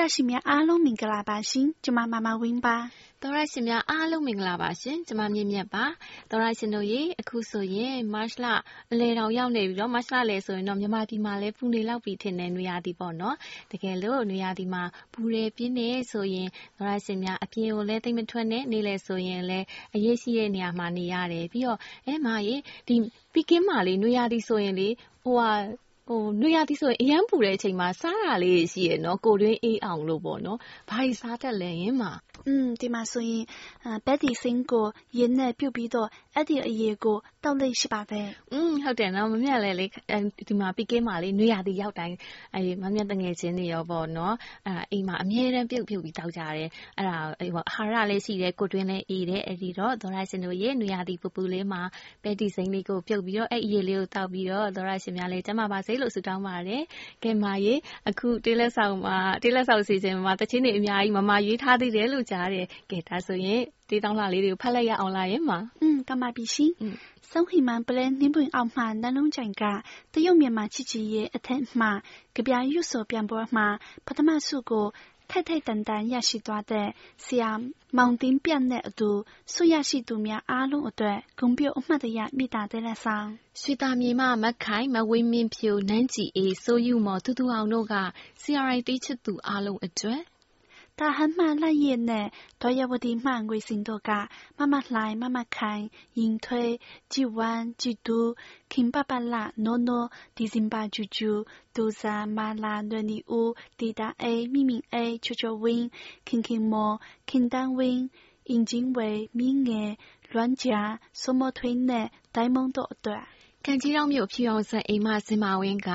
တော်တာရှင်များအားလုံးမင်္ဂလာပါရှင်ကျမမမဝင်းပါတော်ရရှင်များအားလုံးမင်္ဂလာပါရှင်ကျမမြင့်မြတ်ပါတော်ရရှင်တို့ရေအခုဆိုရင်မတ်လအလဲတော်ရောက်နေပြီတော့မတ်လလဲဆိုရင်တော့မြန်မာပြည်မှာလည်းပူနေလောက်ပြီထင်တယ်နွေရာသီပေါ့နော်တကယ်လို့နွေရာသီမှာပူရဲပြင်းနေဆိုရင်တော်ရရှင်များအပြင်ကိုလည်းတိတ်မထွက်နဲ့နေလဲဆိုရင်လည်းအရေးရှိတဲ့နေရာမှာနေရတယ်ပြီးတော့အဲမာရေဒီပီကင်းမှာလေနွေရာသီဆိုရင်လေဟိုဟာ ဟိုနွေရာသီဆိုရင် အရမ်းပူတဲ့အချိန်မှာ စားတာလေးတွေ ရှိရယ်နော် ကိုတွင်းအေးအောင်လို့ပေါ့နော် ဘာကြီးစားတတ်လဲရင်မှာอืมဒီမှာဆိုရင် ဘက်ဒီစင်ကိုရင်းနဲ့ပြုတ်ပြီးတော့အဲ့ဒီအရေကိုတောက်လိုက်ရှိပါပဲอืมဟုတ်တယ်နော်မမြတ်လဲလေဒီမှာပီကင်းမှာလေနွေရာသီရောက်တိုင်းအဲမမြတ်တငယ်ချင်းတွေရောပေါ့နော်အဲအိမ်မှာအမြဲတမ်းပြုတ်ပြုတ်ပြီးတောက်ကြတယ်အဲ့ဒါဟိုအာဟာရလေးရှိတယ်ကိုတွင်းလေးအေးတယ်အဲ့ဒီတော့ဒေါ်ရရှင်တို့ရဲ့နွေရာသီပူပူလေးမှာဘက်ဒီစိန်လေးကိုပြုတ်ပြီးတော့အဲ့အရေလေးကိုတောက်ပြီးတော့ဒေါ်ရရှင်များလေးကျမပါစေလို့ဆုတောင်းပါတယ်။ကဲမာရေအခုတေးလက်ဆောင်မှာတေးလက်ဆောင်စီစဉ်မှာတချင်းတွေအများကြီးမမရွေးထားသေးတယ်လို့ကြားတယ်။ကဲဒါဆိုရင် တေးတောင်းလာလေးတွေကိုဖတ်လိုက်ရအောင်လားယင်မ။อืมကမပြီရှင်။ဆုံးဟီမန်ပလဲနှင်းပွင့်အောင်မှနှလုံးကြိုင်ကတရုတ်မြန်မာချစ်ချစ်ရဲ့အထက်မှကြပြရွတ်စောပြန်ပွဲမှာပထမဆုကိုထိုက်ထိုက်တန်တန်ရရှိသွားတဲ့ဆရာမောင်တင်းပြတ်တဲ့အတူဆုရရှိသူများအားလုံးအတွက်ဂုဏ်ပြုအမှတ်တရမေတ္တာတဲ့လက်ဆောင်ရွှေတာမြေမမခိုင်မဝင်းမင်းဖြိုနန်းကြည်အေးစိုးယူမော်တူတူအောင်တို့က CRI တေးချစ်သူအားလုံးအတွက် 大汉马来也呢，多要我的满贵心多噶，慢慢来，慢慢看，引推，几弯几度，看爸爸啦，诺诺，第三把啾啾，杜萨马拉伦尼乌，滴答 A，咪咪 A，悄悄 win，看看莫，看单 win，引进为咪眼，乱加，什么推呢，呆萌多短。 ကံကြီးတောင်မြို့ဖြူအောင်စံအိမ်မစင်မာဝင်းက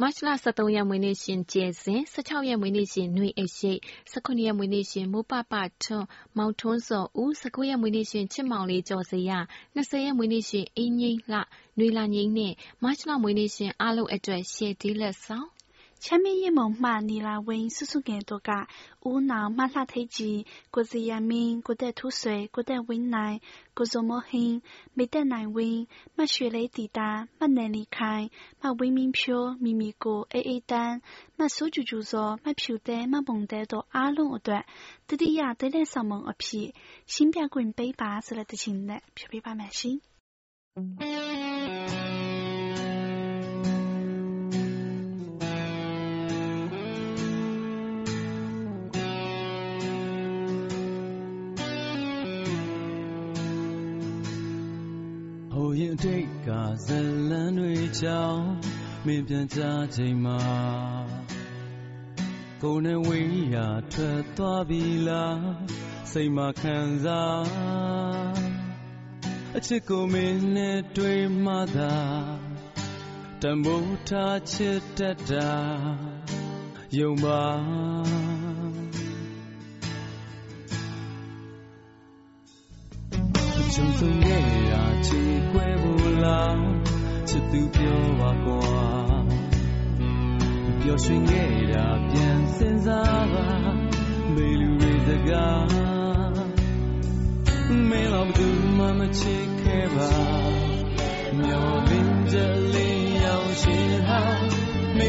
မတ်လ23ရက်မွေးနေ့ရှင်ကျဲစဉ်16ရက်မွေးနေ့ရှင်နှွေအိရှိ19ရက်မွေးနေ့ရှင်မိုးပပထွန်းမောင်ထွန်းစောဦး19ရက်မွေးနေ့ရှင်ချစ်မောင်လေးကျော်စရ20ရက်မွေးနေ့ရှင်အင်းငိမ့်လှနှွေလာငိမ့်နဲ့မတ်လမွေးနေ့ရှင်အားလုံးအတွက်ရှေ့ဒီလက်ဆောင် 前面一蒙嘛，你来问叔叔眼多噶，无脑马拉推机，国子人民，国得吐水，国得温奶，国做么hin，没得奶温，马雪雷抵达，马能离开，马温民票，秘密过 A A 单，马手就就说，马票单，马蒙单到阿龙一段，这里呀得来上门一批，新边滚背巴是来得进来，票背巴满心。 လန်းတွေကြောင်းမင်းပြန်ကြချိန်မှာကိုယ်နဲ့ဝေးရာထွက်သွားပြီလားစိတ်မခံစားအချစ်ကိုမင်းနဲ့တွေ့မှသာတမိုးထားချစ်တတ်တာယုံပါချုံဆုံးရဲ့ရာချီခွဲဖို့လား ချစ်သူပြောပါကွာပျော်ရွှင်ခဲ့တာပြန်စဉ်းစားပါမေလူတွေစကားမင်းတော့ဘူးမှမချစ်ခဲ့ပါမျောလင်းကြလေးရောက်ရှင်ဟာမ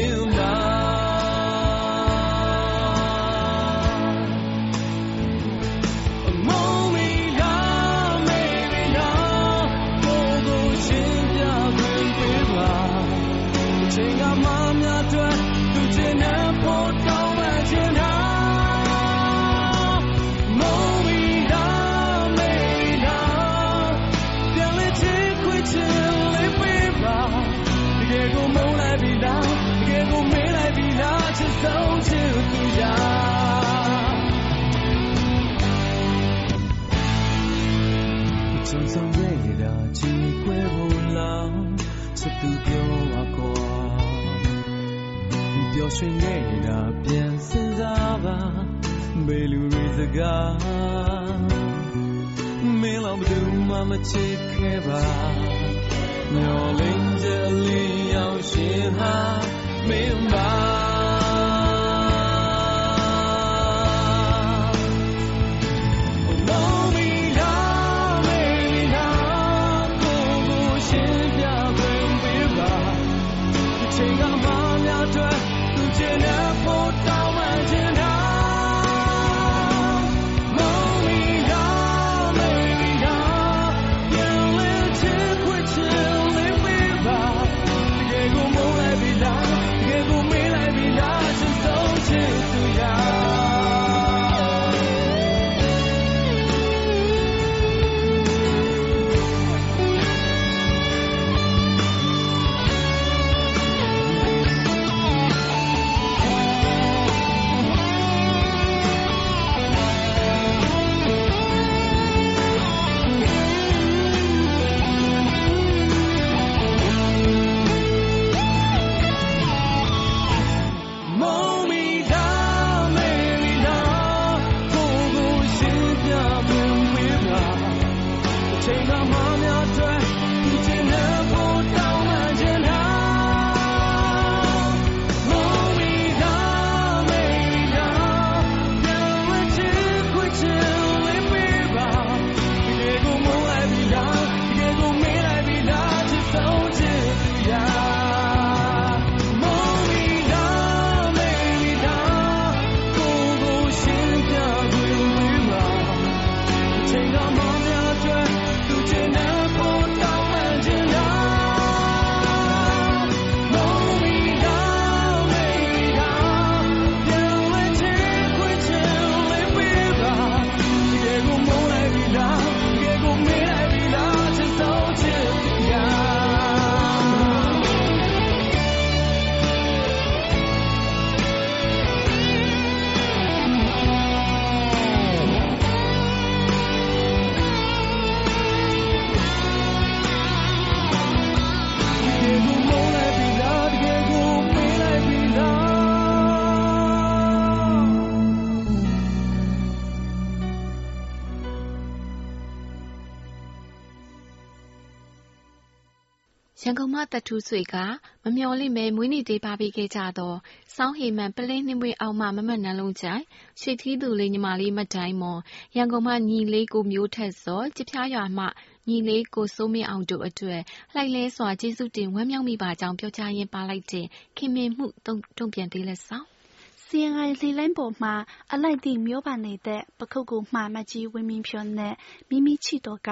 သက်ထူးဆွေက မမျော်လင့်ဘဲမွေးနေ့တေးပါပေးခဲ့ကြသော စောင်းဟေမန်ပလဲနှင်းပွင့်အောက်မှ မမတ်နန်းလုံးကြိုင်ရွှေထီးသူလေးညီမလေးမတိုင်းမွန်ရန်ကုန်မှညီလေးကိုမျိုးထက်စောကြပြားရွာမှညီလေးကိုစိုးမင်းအောင်တို့အတွက်လှိုက်လဲစွာကျေးဇူးတင်ဝမ်းမြောက်မိပါကြောင်းပြောကြားရင်းပါလိုက်တဲ့ခင်မင်မှုတုံ့ပြန်သေးလက်ဆောင် CNI လေလိုင်းပေါ်မှာအလိုက်သည့်မျိုးပါနေတဲ့ပခုတ်ကိုမှမကြီးဝင်းမင်းဖြောနဲ့မိမိချီတော်က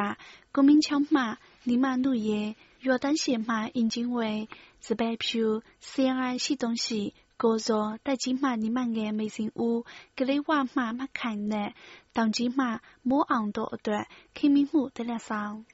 ကိုမင်းချောင်းမှလီမနုရဲ့ 约旦西马引进为自白票、西安西东西。高中大金马你们眼没进屋，格里娃妈妈看呢，当金马莫昂多段，开明户得了上。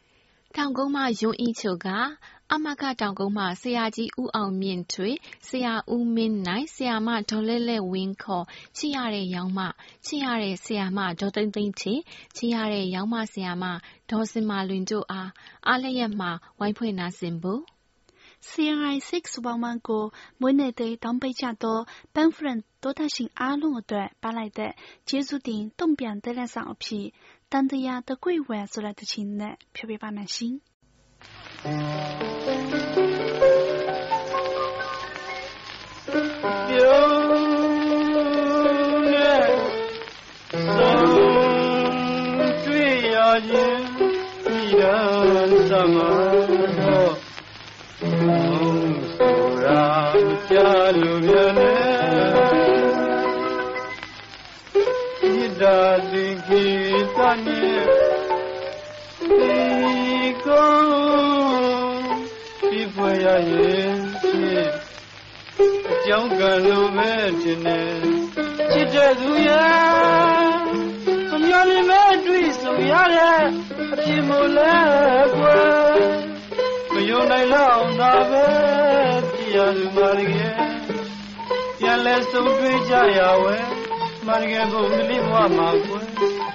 当公妈用一球噶， အင်းချုပ်ကအမကတောင်ကုန်းမှဆရာကြီးဦးအောင်မြင့်ထွေဆရာဦးမင်းနိုင်ဆရာမဒေါ်လဲလဲဝင်းခေါ်ချစ်ရတဲ့ရောင်းမချစ်ရတဲ့ဆရာမဒေါ်သိမ့်သိမ့်ချေချစ်ရတဲ့ရောင်းမဆရာမဒေါ်စင်မာလွင်တို့အားအားလျက်မှဝိုင်းဖွင့်နာဆင်ဖို့ CNI 611ကိုမွေးနေ့တေးတောင်းပေးကြသောပန်းဖရန်多大型အားလုံးအတွက်ပါလိုက်တဲ့ကျေးဇူးတင်တုံ့ပြန်တဲ့လက်ဆောင်အဖြစ်တန်တရားတကွေဝဲ ဆိုတဲ့တခြင်းနဲ့ဖြေပြပါမယ် ရှင်။ပြုံးနဲ့ဆုံးတွေ့ရခြင်းဤရန်သမတော်ဆိုတာကြားလို့ပြန်နဲ့ဣဒ္ဓတိခိတနဲ့ဒီကောဒီဖွယ်ရရဲ့ဖြစ်အကြောင်းကံလိုပဲတင်နေချစ်တဲ့သူရဲ့မမျော်လင့်မဲ့တွေ့ဆုံရတဲ့အဖြစ်မို့လဲကွယ်မယုံနိုင်လောက်သာပဲပြရလူမာရရဲ့ပြန်လဲဆုံးတွေ့ကြရဝဲမာရရဲ့ဘုံလေးဘဝမှာကွယ်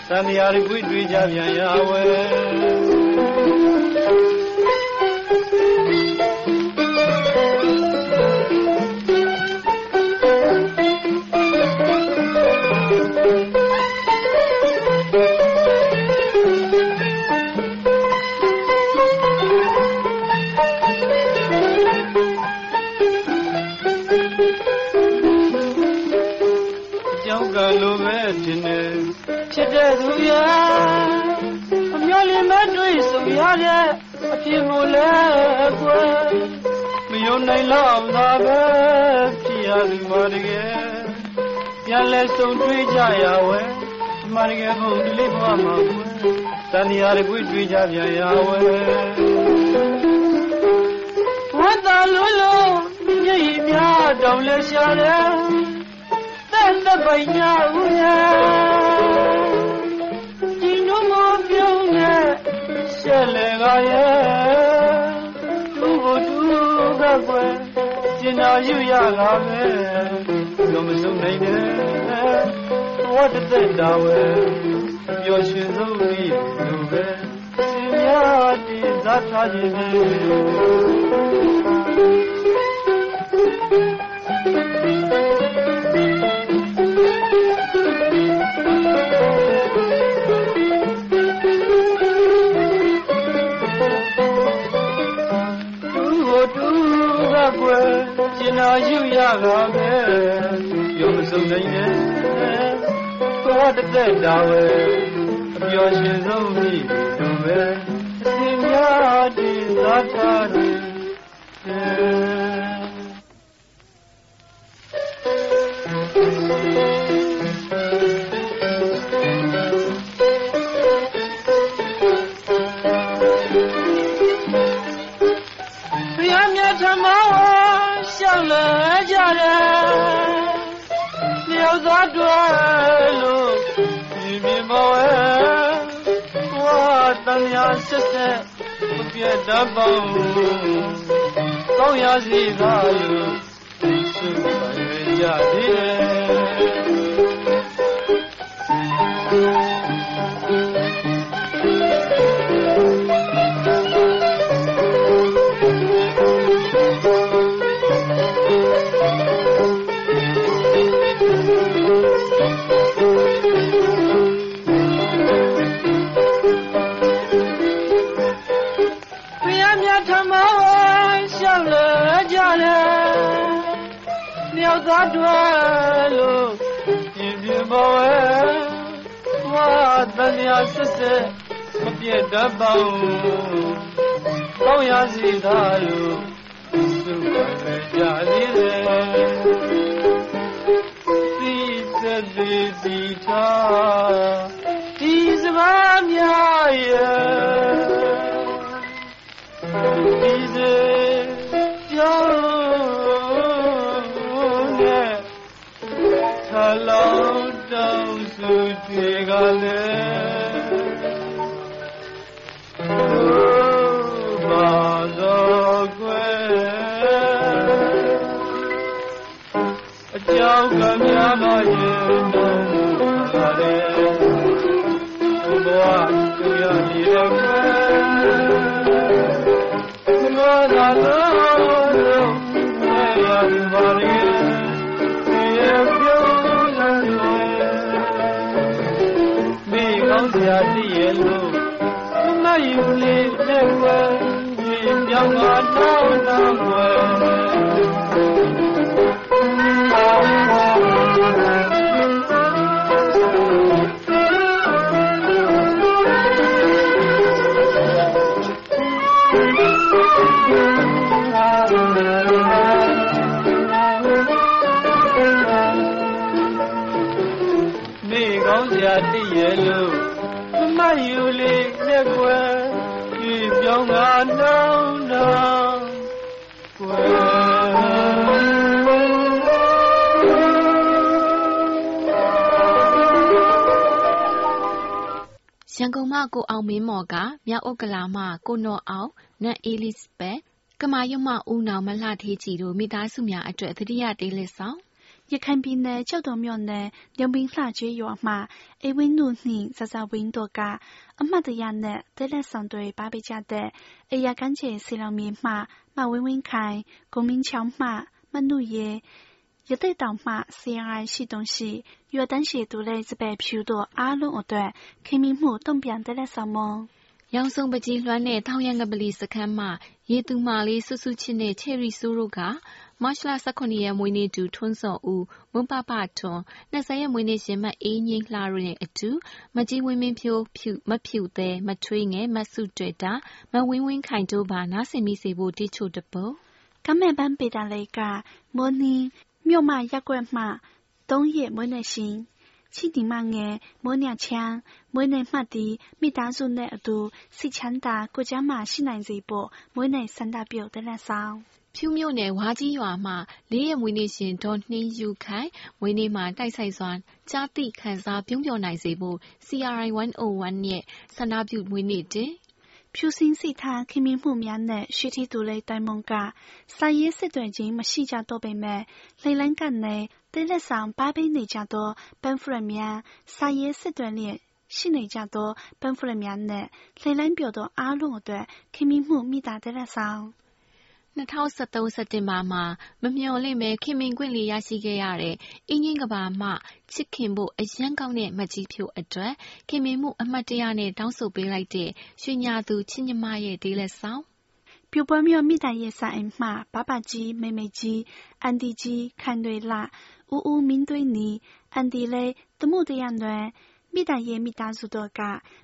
သံဃာတွေတွေ့ကြပြန်ရဝဲ တန်ရာတွေတွေ့ကြပြန်ရဝဲဝတ်တော်လုံးလုံးမျက်ရည်များတောင်လဲရှာတယ်တဲ့တဲ့ပိုင်ညာဦးရဲ့ဒီနုမပြုံးနဲ့ရှက်လေကရဲ့သူ့ကိုသူကကွယ်ကျင်တော်ယူရလာမယ်လုံးမစုံနိုင်တဲ့ ဝတ်တဲ့တာဝဲပျော်ရွှင်ဆုံးပြီးလူပဲစင်များတည်စားထားခြင်းကွယ်ကျင်နာယူရပါပဲရုံမစုံနိုင်နဲ့ သွားတသက်တာဝဲအပျော်ရှင်ဆုံးမိတို့ပဲအစင်များတည်သာထား တန်ရာဆက်ဆက်မပြတ်တတ်ပေါင်းကောင်းရစီသာလို့သူပါရကြသေးတ ဆက်ဆက်မပြတ်တတ်ပါဘူးကောင်းရစီသားလို့သူ့ပဲကြသေးတယ်သေးစီထား မိကောင်းစရာတည်ရဲ့လို့မယူလေးနဲ့ကွယ်ကြည် ပြောင်းကနှောင်းနှောင်းကွယ်ရန်ကုန်မှကိုအောင်မင်းမော်ကမြောက်ဥက္ကလာမှကိုနော်အောင်နတ်အေးလစ်ဘတ်ကမာရွတ်မှဦးနောင်မလှထေးကြည်တို့မိသားစုများအတွက်သတိရတေးလက်ဆောင် ရခိုင်ပြည်နယ်ကျောက်တော်မြို့နယ်ညောင်ပင်လှကျေးရွာမှာအိမ်ဝင်းလူနှင့်ဇဇဝင်းတို့ကအမှတ်တရနဲ့တဲလက်ဆောင်တွေပါပေးကြတဲ့အရာကန်းကျေစီလောင်မြေမှမဝင်းဝင်းခိုင်ကိုမင်းချောင်းမှမနုရဲရတဲ့တောင်မှ CRI 系统系约单写读类自被ဖြူတို့အားလုံးအတွက်ခင်မီမှုတုံ့ပြန်တဲ့လက်ဆောင်မရောင်စုံပကြီးလွှမ်းတဲ့ထောင်ရံကပလီစခန်းမှာရေသူမာလေးစွစွချင်းနဲ့ချယ်ရီဆိုးတို့က မတ်လ18ရက်မွေးနေ့တူထွန်းစော်ဦး မွန်းပပထွန်း20ရက်မွေးနေ့ရှင် မအေးငိမ့်လှရင်းအတူ မကြီးဝင်းမင်းဖြိုးဖြူမဖြူသေးမထွေးငယ်မဆုတွေ့တာ မဝင်းဝင်းခိုင်တို့ပါ နားဆင်မိစေဖို့တိချို့တပုတ်ကမဲ့ပန်းပေတာလေးကမော်နီမြို့မရက်ွက်မှ3ရက်မွေးနေ့ရှင် ချီတီမငယ်မိုးညချမ်းမွေးနေ့မှတ်တီမိသားစုနဲ့အတူစိတ်ချမ်းသာကိုကြမ်းမှရှိနိုင်စေဖို့မွေးနေ့ဆန္ဒပြုတဲ့လက်ဆောင်ဖြူးမြို့နယ်ဝါကြီးရွာမှလေးရက်မွေးနေ့ရှင်ဒေါ်နှင်းယုခိုင်မွေးနေ့မှာတိုက်ဆိုင်စွာကြားသိခံစားပြုံးပျော်နိုင်စေဖို့ CRI 101ရဲ့ဆန္ဒပြုမွေးနေ့တင် ဖြူစင်းစိထားခင်မင်မှုများနဲ့ရှိသည့်သူလေးတိုင်မုံကစာရေးစစ်တွေချင်းမရှိကြတော့ပေမဲ့လေလံကနေတိလက်ဆောင်ပါပေးနေကြတော့ပန်ဖရက်များစာရေးစစ်တွေနဲ့ရှိနေကြတော့ပန်ဖရက်များနဲ့လေလံပြောတော့အားလုံးအတွက်ခင်မင်မှုမိသားတဲ့ဆောင် ၂၀၁၃ စက်တင်ဘာမှာ မမျှော်လင့်ဘဲ ခင်မင်ခွင့်လေး ရရှိခဲ့ရတဲ့“အိမ်နီးချင်းကမ္ဘာမှ ချစ်ခင်ဖို့ အရမ်းကောင်းတဲ့ မကြီးဖြို”အတွက် ခင်မင်မှု အမှတ်တရနဲ့ တောင်းဆိုပေးလိုက်တဲ့ ရွှေညာသူ ချစ်ညီမရဲ့ တေးလက်ဆောင်။ပြိုပွဲမြို့မိသားရေးဆိုင်အိမ်မှ ဘားဘာကြီး၊မိမိကြီး၊အန်တီကြီး ခံတွေလှ၊ဦးဦးမင်းသွေးနီ အန်တီလေး သမှုတရားတွင် မိသားရဲ့မိသားစုတို့က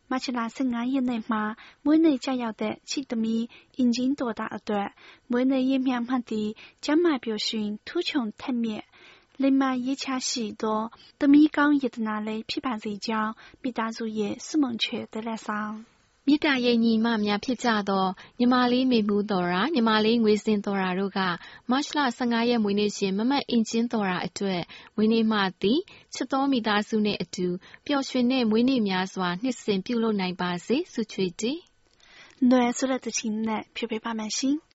မတ်လ15ရက်နေ့မှာ မွေးနေ့ကျရောက်တဲ့ ချစ်သမီး အင်ဂျင်တော်သားအတွက် မွေးနေ့ရက်မြတ်မှတ်သည့်ကျမ်းမာပျော်ရွှင် ထူးချွန်ထက်မြက် လိမ္မာရေးချရှိသော သမီးကောင်းယတနာလေးဖြစ်ပါစေကြောင်း မိသားစုရဲ့ ဆုမွန်ချေတဲ့လက်ဆောင် မေတ္တာရဲ့ညီမများဖြစ်ကြသောညီမလေးမေမှုသော်ရာညီမလေးငွေစင်သော်ရာတို့ကမတ်လ15ရက်မွေးနေ့ရှင်မမတ်အင်ဂျင်သော်ရာအတွက်မွေးနေ့မှသည်ချစ်တော်မိသားစုနှင့်အတူပျော်ရွှင်တဲ့မွေးနေ့များစွာနှစ်စဉ်ပြုလုပ်နိုင်ပါစေဆုချွေတည်။နွယ်ဆိုတဲ့တခြင်းနဲ့ဖြေပေးပါမယ်ရှင်။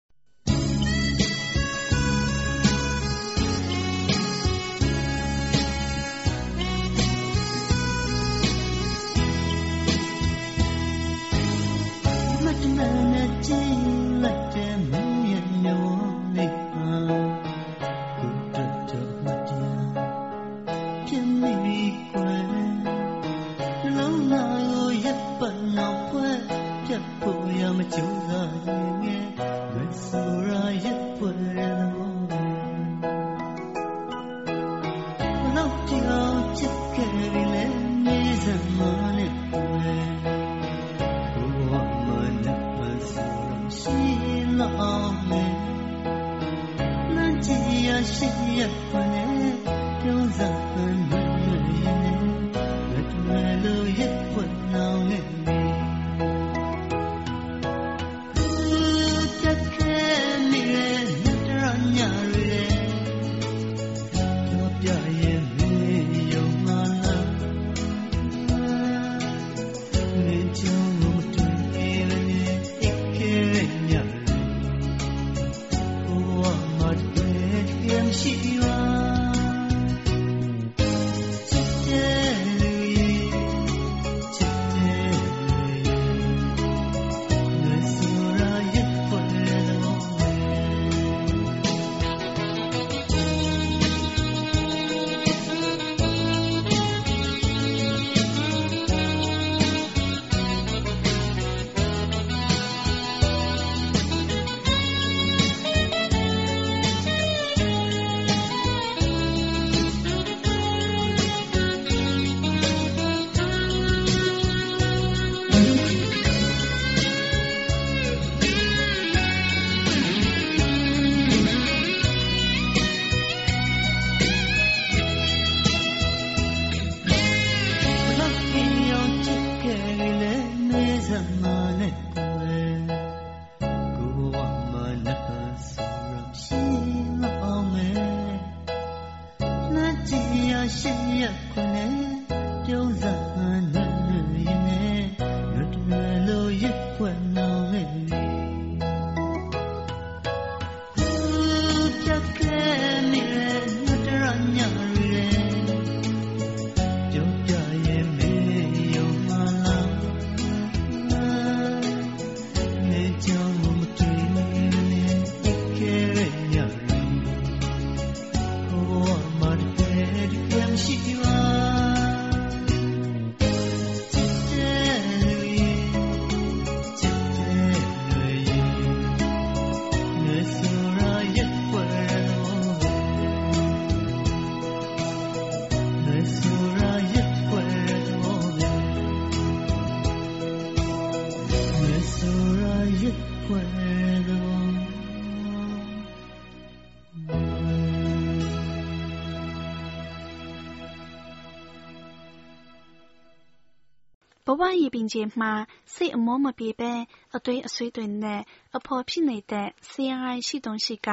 ပြင်ချိန်မှာ စိတ်အမောမပြေဘဲအသွေးအဆွေးတွေနဲ့ အဖော်ဖြစ်နေတဲ့ဆင်းရဲရှိတုံးရှိက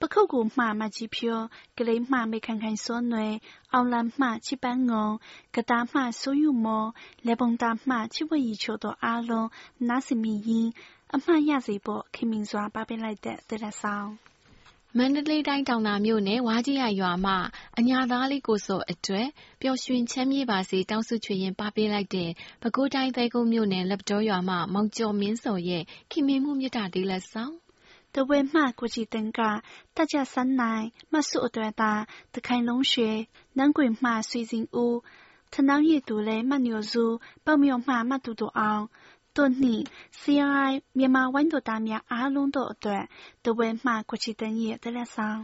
ပခုတ်ကူမှမကြီးဖြိုကလေးမှမေခိုင်ခိုင်စောနွယ် အောင်လမ်းမှချိပန်းငုံကတာမှဆိုးယူမောလေပုံတာမှချိဝရီချိုတို့အားလုံး နားစမီရင်အမှတ်ရစေဖို့ ခင်မင်စွာပပေးလိုက်တဲ့တရဆောင် မန္တလေးတိုင်းတောင်သာမြို့နယ်ဝါးကြီးရရွာမှအညာသားလေးကိုစောအတွက်ပျော်ရွှင်ချမ်းမြေ့ပါစေတောင်းဆုချွေရင်ပါပေးလိုက်တဲ့ပဲခူးတိုင်းသဲကုန်းမြို့နယ်လက်ပတော်ရွာမှမောင်ကျော်မင်းစောရဲ့ခင်မင်မှုမြတ်တာတေးလက်ဆောင်的为嘛国际登嘎，大家三来，嘛数对大，得开龙穴，南鬼嘛水晶屋，他那也读嘞嘛牛肉，包苗嘛嘛嘟嘟昂。 တွနှစ် CRI မြန်မာဝိုင်းတော်သားများအားလုံးတို့အတွက်တဝဲမှကိုချီတန်ရဲ့တလက်ဆောင်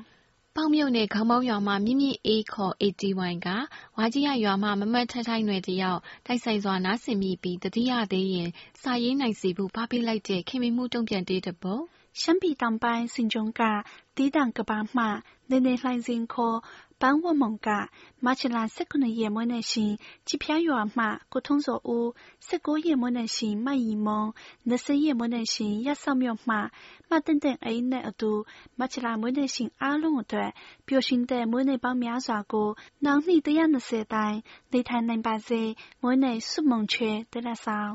ပေါင်မြုံနဲ့ခေါင်းပေါင်းရွာမှာမြင့်မြင့်အေးခေါ် AT1 ကဝါကြီးရရွာမှာမမတ်ထထိုင်းနယ်တယောက်တိုက်ဆိုင်စွာနားဆင်မိပြီးတတိယသေးရင်စာရေးနိုင်စီဖို့ဖားပေးလိုက်တဲ့ခင်မင်မှုတုံ့ပြန်တေးတပုတ် ရှမ်းပြည်တောင်ပိုင်း ဆင်ခြုံက တီးသန့်ကမ်းပါးမှ နယ်နယ်လှိုင်စင် ခေါ် ပန်းဝတ်မှုံက မတ်လ ၁၇ ရက် မွေးနေ့ရှင် ကျီဖျားရွာမှ ကိုထွန်းဇော်ဦး၊၁၉ ရက် မွေးနေ့ရှင် မရီမုန်း၊၂၀ ရက် မွေးနေ့ရှင် ရပ်စောက်မြို့မှ မသင့်သင့်အေးနဲ့အတူ မတ်လ မွေးနေ့ရှင်အားလုံးအတွက် ပျော်ရွှင်တဲ့ မွေးနေ့ပေါင်းများစွာကို နောက်နှစ် ၁၂၀ တိုင် နေထိုင်နိုင်ပါစေ မွေးနေ့ဆုမွန်ခွဲ သီလဆောင်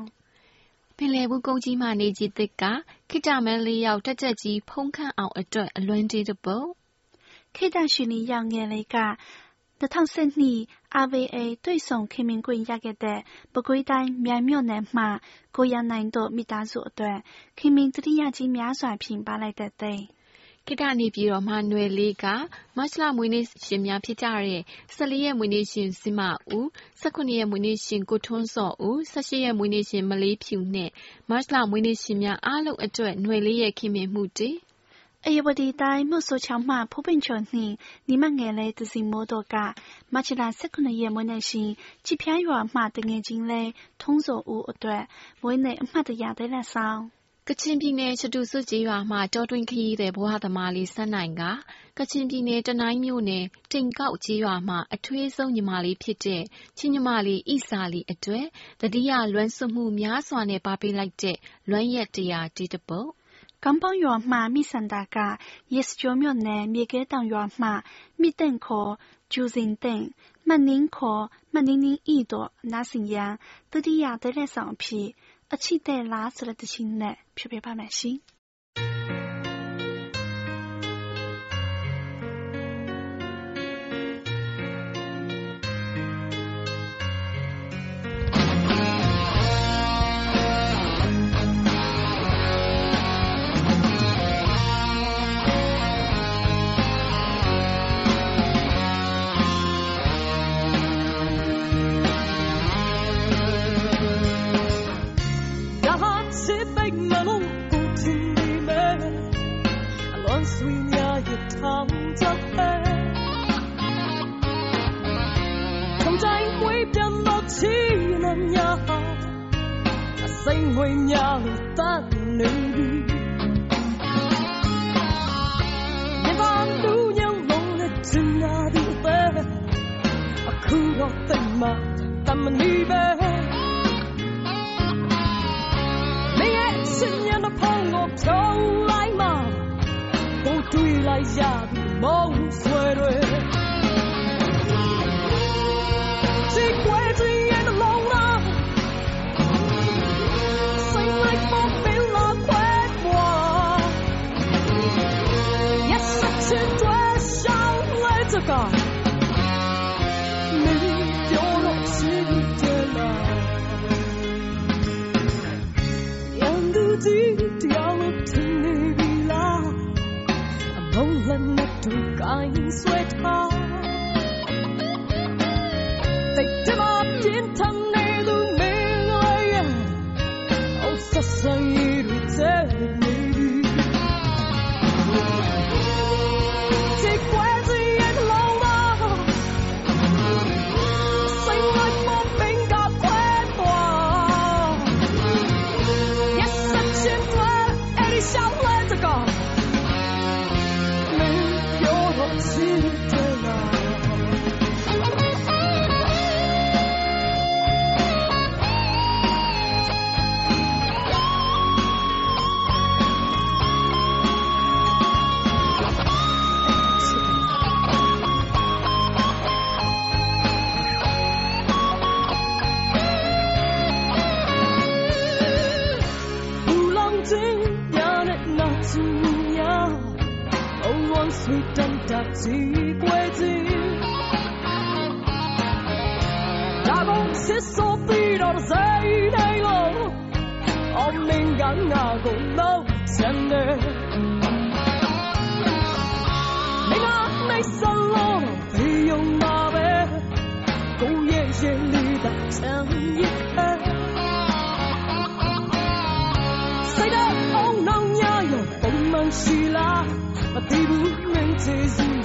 လယ်ဘူးကုန်းကြီးမှနေကြီးသစ်ကခိတမန်လေးရောက်တက်တက်ကြီးဖုံးခန့်အောင်အတွက်အလွန်တေးတပုတ်ခေတ္တရှင်နီရောက်ငယ်လေးက2012 RVA တွေ့ဆုံခင်မင်ခွင့်ရခဲ့တဲ့ပဲခူးတိုင်းမြိုင်မြို့နယ်မှကိုရနိုင်တို့မိသားစုအတွက်ခင်မင်တတိယကြီးများစွာဖြင့်ပါလိုက်တဲ့သိ ခေတ္တနေပြည်တော်မှ နွယ်လေးက မတ်လ မွေးနေ့ရှင်များဖြစ်ကြတဲ့ ၁၄ ရက်မွေးနေ့ရှင် ဇင်မာဦး၊၁၇ ရက်မွေးနေ့ရှင် ကိုထွန်းဇော်ဦး၊၁၈ ရက်မွေးနေ့ရှင် မလေးဖြူနဲ့ မတ်လ မွေးနေ့ရှင်များအားလုံးအတွက် နွယ်လေးရဲ့ခင်မင်မှုတွေ ဧရာဝတီတိုင်း၊မိုဆိုချောင်းမ ဖိုးပင်ကျော်နှင့် ညီမငယ်လေး သဇင်မိုးတို့က မတ်လ ၁၇ ရက်မွေးနေ့ရှင် ကြည်ဖြူရွာမှ သူငယ်ချင်းလေး ထွန်းဇော်ဦးအတွက် မွေးနေ့အမှတ်တရသီလဆောင် ချင်ပြည်နယ်ချတူစွကျေးရွာမှတောတွင်းခရီးသည်ဘဝသမားလေးစန်းနိုင်ကကချင်ပြည်နယ်တနိုင်းမြို့နယ်တိမ်ကောက်ကျေးရွာမှအထွေးဆုံးညီမလေးဖြစ်တဲ့ချင်းညီမလေးဣစာလီအတွက်တတိယလွမ်းဆွမှုများစွာနဲ့ပါပေးလိုက်တဲ့လွမ်းရက်တရားတီးတပုတ်港邦园嘛，米三大家，也是九庙内米个当园嘛，米等可就人等，曼宁可曼宁宁一朵那是样，到底呀得来上皮。 အချစ်တဲ့ 含着血，共濟每日樂此能也下，星會也得你。夜晚都有努力盡下的悲，苦樂定嘛，但問你悲。你也信任那破惡醜。对来也毋梦碎跎，一花一叶都老漫，谁来分辨那快活？一生穿脱少爱自家，有偌？人。ein Sweater. Take them up in Tanelu Melaya. Oh, Sasaya.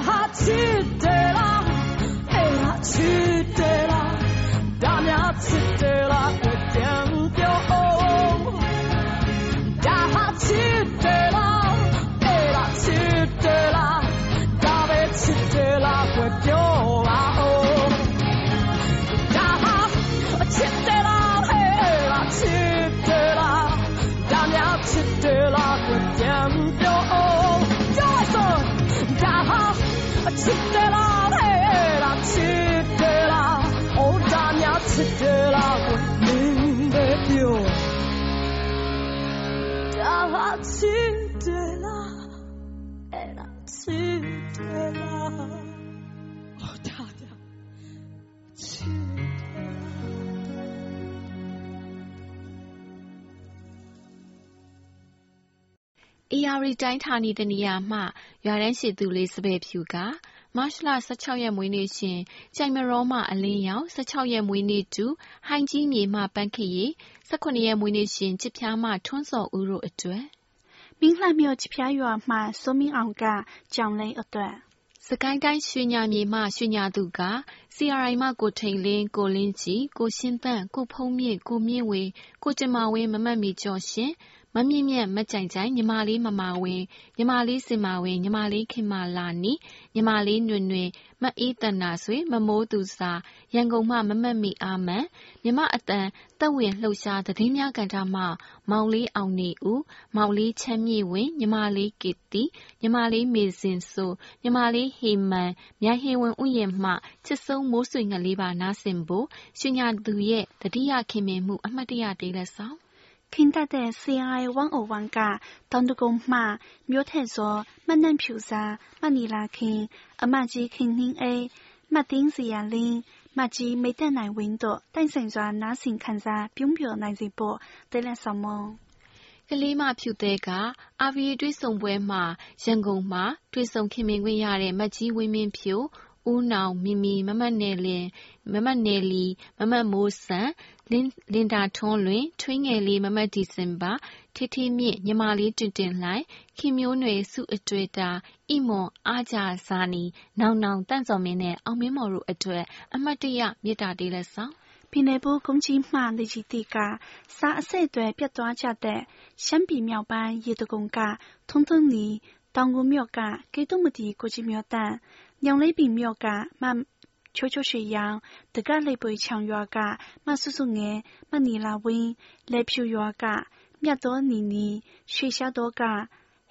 哈记得了，哎呀记得 AR တိုင်းဌာနီတနေရာမှ ရွာတန်းရှိသူလေးစပယ်ဖြူက မတ်လ16ရက်မွေးနေ့ရှင်ကြိုင်မရောမှ အလင်းရောင်16ရက်မွေးနေ့တူ ဟိုင်ကြီးမြေမှ ပန်းခရီ18ရက်မွေးနေ့ရှင် ချစ်ဖျားမှ ထွန်းစော်ဦးတို့အတွက်မင်းလှမြို့ချဖျားရွာမှစိုးမင်းအောင်ကကြောင်လိန်အတွက်စကိုင်းတိုင်းရွှေညာမြေမှရွှေညာသူက CRI မှကိုထိန်လင်းကိုလင်းကြီးကိုရှင်းသန့်ကိုဖုံးမြင့်ကိုမြင့်ဝေကိုကျမဝင်းမမတ်မီကျော်ရှင် မမြင့်မြတ်မကြိုင်ကြိုင်ညီမလေးမမဝင်းညီမလေးစင်မဝင်းညီမလေးခင်မလာနီညီမလေးနွင်နွင်မအေးတန်နာဆွေမမိုးသူစာရန်ကုန်မှမမတ်မီအာမန်မြမအတန်တက်ဝင်လှုပ်ရှားသတင်းများကန်တာမှ မောင်လေးအောင်နေဦးမောင်လေးချမ်းမြေဝင်းညီမလေးကစ်တီညီမလေးမေစင်ဆိုညီမလေးဟေမန်မြိုင်ဟေဝင်ဥယျာဉ်မှချစ်ဆုံးမိုးဆွေငလေးပါနားဆင်ဖို့ရှင်ညာသူရဲ့တတိယခင်မင်မှုအမှတ်တရတေးလက်ဆောင် 听到的 CI one o one 个当地公嘛，苗太说马南票啥马尼拉听，阿马吉听听 A，马丁是呀零，马吉没得来window，但是说拿心看啥，并不来这波，得了什么？ ကလေးမဖြူတဲ့ကအာဗီတွေးဆုံပွဲမှာရန်ကုန်မှာတွေးဆုံခင်မင်ခွင့်ရတဲ့မတ်ကြီးဝင်းမင်းဖြူ ဦးနောင်မီမီမမတ်နယ်လင်မမတ်နယ်လီမမတ်မိုးဆန်လင်းလင်တာထွန်းလွင်ထွေးငယ်လေးမမတ်ဒီစင်ပါထိထိမြင့်ညီမလေးတင်တင်လှိုင်ခင်မျိုးနွယ်စုအတွေ့တာဣမွန်အားကြဇာနီနောင်နောင်တန့်စော်မင်းနဲ့အောင်မင်းမော်တို့အတွက်အမတ်တရမြစ်တာတေးလက်ဆောင်ပင်လယ်ဘိုးကုန်းကြီးမှလေကြီးတီကစားအစစ်တွေပြတ်သွားကြတဲ့ရှမ်းပြည်မြောက်ပိုင်းရေတကုံကထုံထုံနီတောင်ကုန်းမြို့ကကေတုမတီကိုကြီးမြို့တန် ညောင်လေးပင်မြို့က မချိုချိုရွှေရောင်၊တက္ကသိုလ်ပေခြုံရွာက မစုစုငယ်၊မနီလာဝင်း၊လယ်ဖြူရွာက မြတ်သောနီနီ၊ရွှေရှားတောက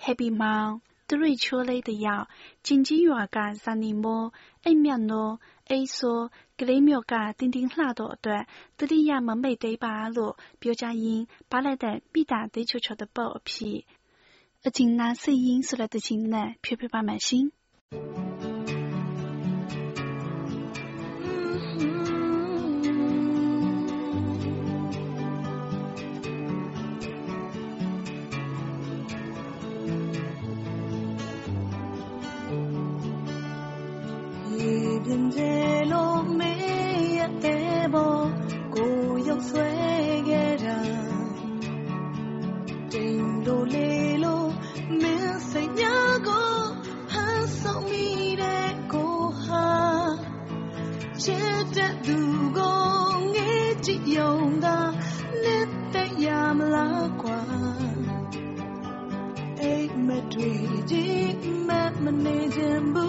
ဟေပီမောင်၊သရက်ချိုးလေးတစ်ယောက်၊ကျင်ကြီးရွာက ဇာနည်မိုး၊အိမ့်မြတ်နိုး၊အိစော၊ကလေးမြို့က တင်တင်လှတို့အတွက် သတိရမမေ့သေးပါလို့ပြောကြရင်း ပါလိုက်တဲ့ မိသားစုချိုချို的抱အဖြစ် အကျဉ်းသားစိတ်ရင်းဆိုတဲ့သီချင်းနဲ့ ဖြည့်ပေးပါမယ်ရှင်။ hidden veil of me. မ်မ